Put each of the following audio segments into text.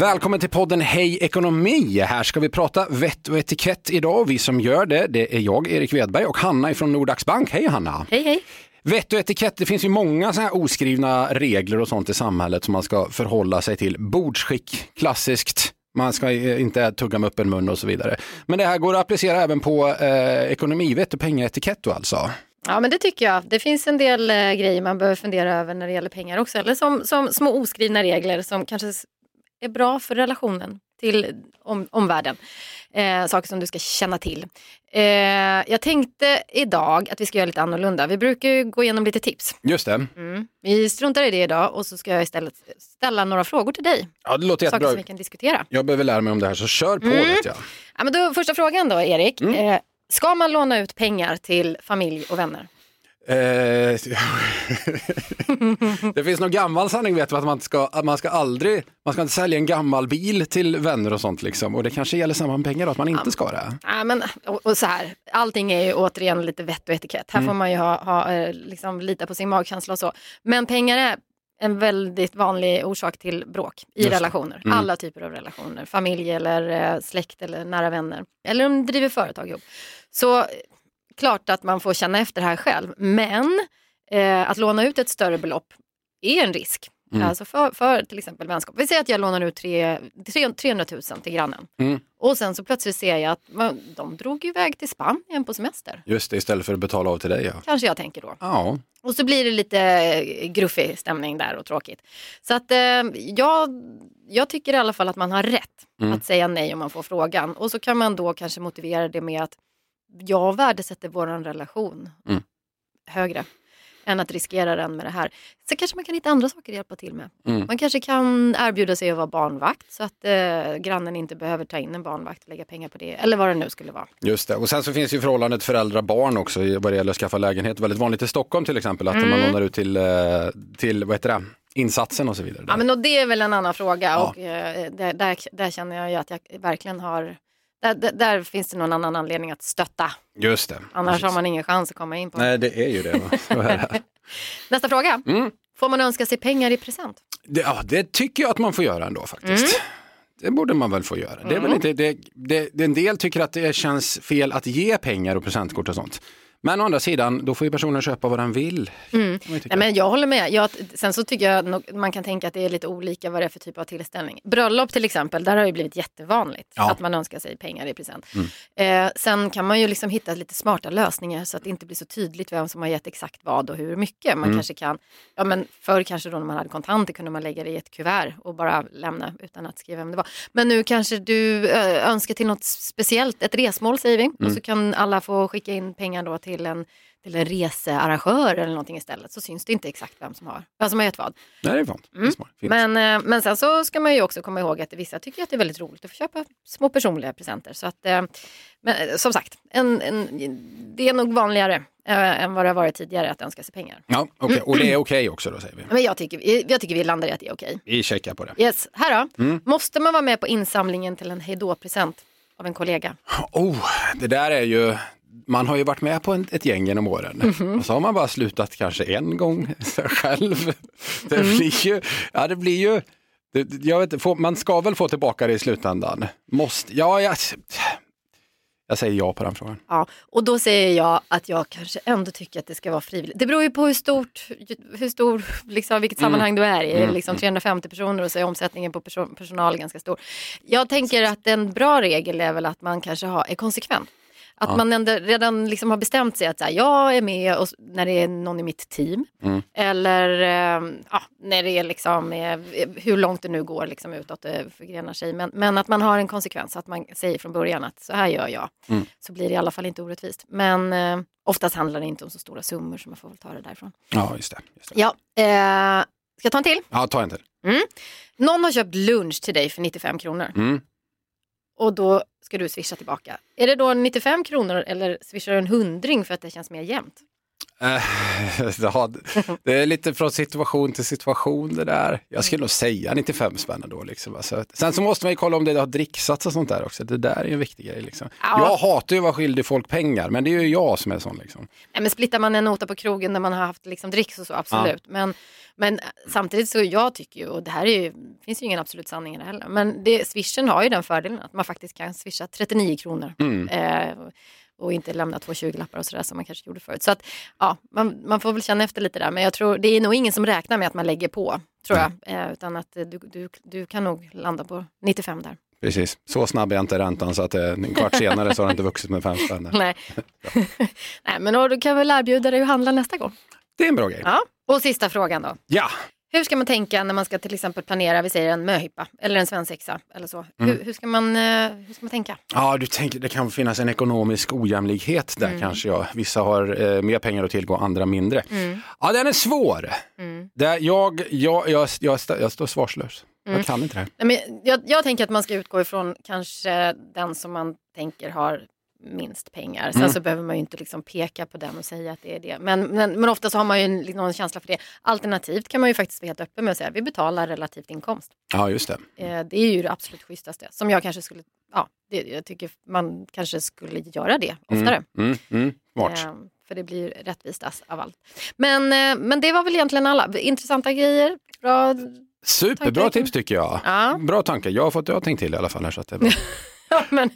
Välkommen till podden Hej Ekonomi. Här ska vi prata vett och etikett idag. Vi som gör det, det är jag, Erik Wedberg och Hanna från Nordax Bank. Hej Hanna! Hej hej! Vett och etikett, det finns ju många såna här oskrivna regler och sånt i samhället som man ska förhålla sig till. Bordsskick, klassiskt. Man ska inte tugga med öppen mun och så vidare. Men det här går att applicera även på eh, ekonomivett och pengaetikett då alltså. Ja men det tycker jag. Det finns en del eh, grejer man behöver fundera över när det gäller pengar också. Eller som, som små oskrivna regler som kanske är bra för relationen till om, omvärlden. Eh, saker som du ska känna till. Eh, jag tänkte idag att vi ska göra lite annorlunda. Vi brukar ju gå igenom lite tips. Just det. Mm. Vi struntar i det idag och så ska jag istället ställa några frågor till dig. Ja, det låter Saker jättebra. som vi kan diskutera. Jag behöver lära mig om det här så kör på Mm. vet jag. Ja, men då, första frågan då Erik. Eh, ska man låna ut pengar till familj och vänner? Eh, det finns någon gammal sanning vet du, att man ska, att man ska aldrig, man ska inte sälja en gammal bil till vänner och sånt liksom. Och det kanske gäller samma med pengar då, att man inte ska det. Ja, men, och, och så här, allting är ju återigen lite vett och etikett. Här får man ju ha, ha, eh, liksom, lita på sin magkänsla och så. Men pengar är en väldigt vanlig orsak till bråk i Just relationer. Alla typer av relationer. Familj eller eh, släkt eller nära vänner. Eller om de driver företag ihop. Så klart att man får känna efter här själv. Men eh, att låna ut ett större belopp är en risk. Alltså för, för till exempel vänskap. Vi säger att jag lånar ut tre, tre, 300 000 till grannen. Mm. Och sen så plötsligt ser jag att man, de drog iväg till Spanien på semester. Just det, istället för att betala av till dig ja. Kanske jag tänker då. Ja, Och så blir det lite eh, gruffig stämning där och tråkigt. Så att eh, jag, jag tycker i alla fall att man har rätt att säga nej om man får frågan. Och så kan man då kanske motivera det med att jag värdesätter vår relation Mm. högre än att riskera den med det här. Så kanske man kan hitta andra saker att hjälpa till med. Mm. Man kanske kan erbjuda sig att vara barnvakt så att eh, grannen inte behöver ta in en barnvakt och lägga pengar på det. Eller vad det nu skulle vara. just det. Och sen så finns ju förhållandet föräldrar-barn också vad det gäller att skaffa lägenhet. Väldigt vanligt i Stockholm till exempel att Mm. man lånar ut till, eh, till vad heter det, insatsen och så vidare. Ja, men och det är väl en annan fråga Ja. och eh, där, där, där känner jag ju att jag verkligen har där, där, finns det någon annan anledning att stötta. Just det. Annars Precis. har man ingen chans att komma in på. Nej, det är ju det. Nästa fråga. Mm. Får man önska sig pengar i present? Det, ja, det tycker jag att man får göra ändå faktiskt. Mm. Det borde man väl få göra. Det är väl inte, det, det, det, en del tycker att det känns fel att ge pengar och presentkort och sånt. Men å andra sidan, då får ju personen köpa vad den vill. Mm. Nej, men jag håller med. Jag, sen så tycker jag nog, man kan tänka att det är lite olika vad det är för typ av tillställning. Bröllop till exempel, där har det blivit jättevanligt Ja. att man önskar sig pengar i present. Eh, sen kan man ju liksom hitta lite smarta lösningar så att det inte blir så tydligt vem som har gett exakt vad och hur mycket. Man kanske kan, ja men förr kanske då när man hade kontanter kunde man lägga det i ett kuvert och bara lämna utan att skriva vem det var. Men nu kanske du eh, önskar till något speciellt, ett resmål säger vi. Och så kan alla få skicka in pengar då till en till en researrangör eller någonting istället så syns det inte exakt vem som har, vem som har gett vad. Nej, det är smart. Fint. Men, eh, men sen så ska man ju också komma ihåg att vissa tycker att det är väldigt roligt att få köpa små personliga presenter. Så att, eh, men eh, som sagt, en, en, det är nog vanligare än vad det har varit tidigare att önska sig pengar. Ja, okej. Och det är okej också då säger vi. Men jag tycker, vi- jag tycker vi landar i att det är okej. Vi checkar på det. Yes, här då. Måste man vara med på insamlingen till en hejdå-present av en kollega? Oh, det där är ju, man har ju varit med på ett gäng genom åren. Mhm. Och så har man bara slutat kanske en gång själv. Det Mm. blir ju, ja det blir ju, det, jag vet, inte, man ska väl få tillbaka det i slutändan. Måste, ja, jag, jag säger ja på den frågan. Ja, och då säger jag att jag kanske ändå tycker att det ska vara frivilligt. Det beror ju på hur stort, hur stor, liksom, vilket sammanhang du är i. Det liksom 350 personer och så är omsättningen på person, personal ganska stor. Jag tänker att en bra regel är väl att man kanske har, är konsekvent. Att man ändå redan liksom har bestämt sig att här, jag är med och, när det är någon i mitt team. Eller eh, ja, när det är liksom, eh, hur långt det nu går liksom utåt det förgrenar sig. Men, men att man har en konsekvens, att man säger från början att så här gör jag. Så blir det i alla fall inte orättvist. Men eh, oftast handlar det inte om så stora summor så man får väl ta det därifrån. Ja, just det. Just det. Ja, eh, Ska jag ta en till? Ja, ta en till. Någon har köpt lunch till dig för 95 kronor. Och då ska du swisha tillbaka. Är det då 95 kronor eller swishar du en hundring för att det känns mer jämnt? Eh, ja, det är lite från situation till situation det där. Jag skulle nog säga 95 spänn då. Liksom. Alltså, sen så måste man ju kolla om det har dricksats och sånt där också. Det där är ju en viktig grej. Liksom. Ja. Jag hatar ju att vara skyldig folk pengar, men det är ju jag som är sån. Liksom. Nej, men splittar man en nota på krogen när man har haft liksom dricks och så, absolut. Men, men samtidigt så jag tycker ju, och det här är ju, finns ju ingen absolut sanning i det heller, men det, swishen har ju den fördelen att man faktiskt kan swisha 39 kronor. Eh, och inte lämna två 20-lappar och sådär som man kanske gjorde förut. Så att, ja, man, man får väl känna efter lite där. Men jag tror det är nog ingen som räknar med att man lägger på, tror jag. Eh, utan att eh, du, du, du kan nog landa på 95 där. Precis, så snabb är inte räntan så att eh, en kvart senare så har det inte vuxit med fem spänn. Nej. Nej, men då, du kan väl erbjuda dig att handla nästa gång. Det är en bra grej. Ja. Och sista frågan då. Ja, Hur ska man tänka när man ska till exempel planera, vi säger en möhippa eller en svensexa eller så. Mm. Hur, hur, ska man, eh, hur ska man tänka? Ja, du tänker det kan finnas en ekonomisk ojämlikhet Mm. där kanske. Ja. Vissa har eh, mer pengar att tillgå, andra mindre. Mm. Ja, den är svår. Där jag, jag, jag, jag, jag står svarslös. Mm. Jag kan inte det här. Nej, men jag, jag tänker att man ska utgå ifrån kanske den som man tänker har minst pengar. Sen Mm. så behöver man ju inte liksom peka på den och säga att det är det. Men, men, men ofta så har man ju en, någon känsla för det. Alternativt kan man ju faktiskt vara helt öppen med att säga att vi betalar relativt inkomst. Ja, just det. Eh, det är ju det absolut schysstaste. Som jag kanske skulle, ja, det, jag tycker man kanske skulle göra det oftare. Mm, mm. Eh, för det blir rättvisast av allt. Men, eh, men det var väl egentligen alla. Intressanta grejer. Bra. Superbra tankar. tips tycker jag. Ja. Bra tankar. Jag har fått jag tänkt till i alla fall. Här, så att det är bra. men,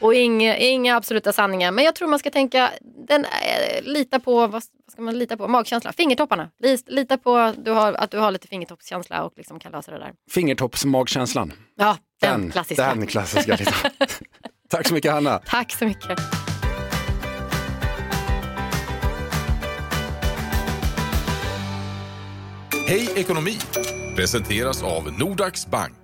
och inga, inga absoluta sanningar. Men jag tror man ska tänka, den, eh, lita på, vad, ska man lita på? Magkänsla, fingertopparna. Lita på du har, att du har lite fingertoppskänsla och liksom kan lösa det där. Fingertoppsmagkänslan. Ja, den, klassiska. Den klassiska. liksom. Tack så mycket Hanna. Tack så mycket. Hej ekonomi presenteras av Nordax Bank.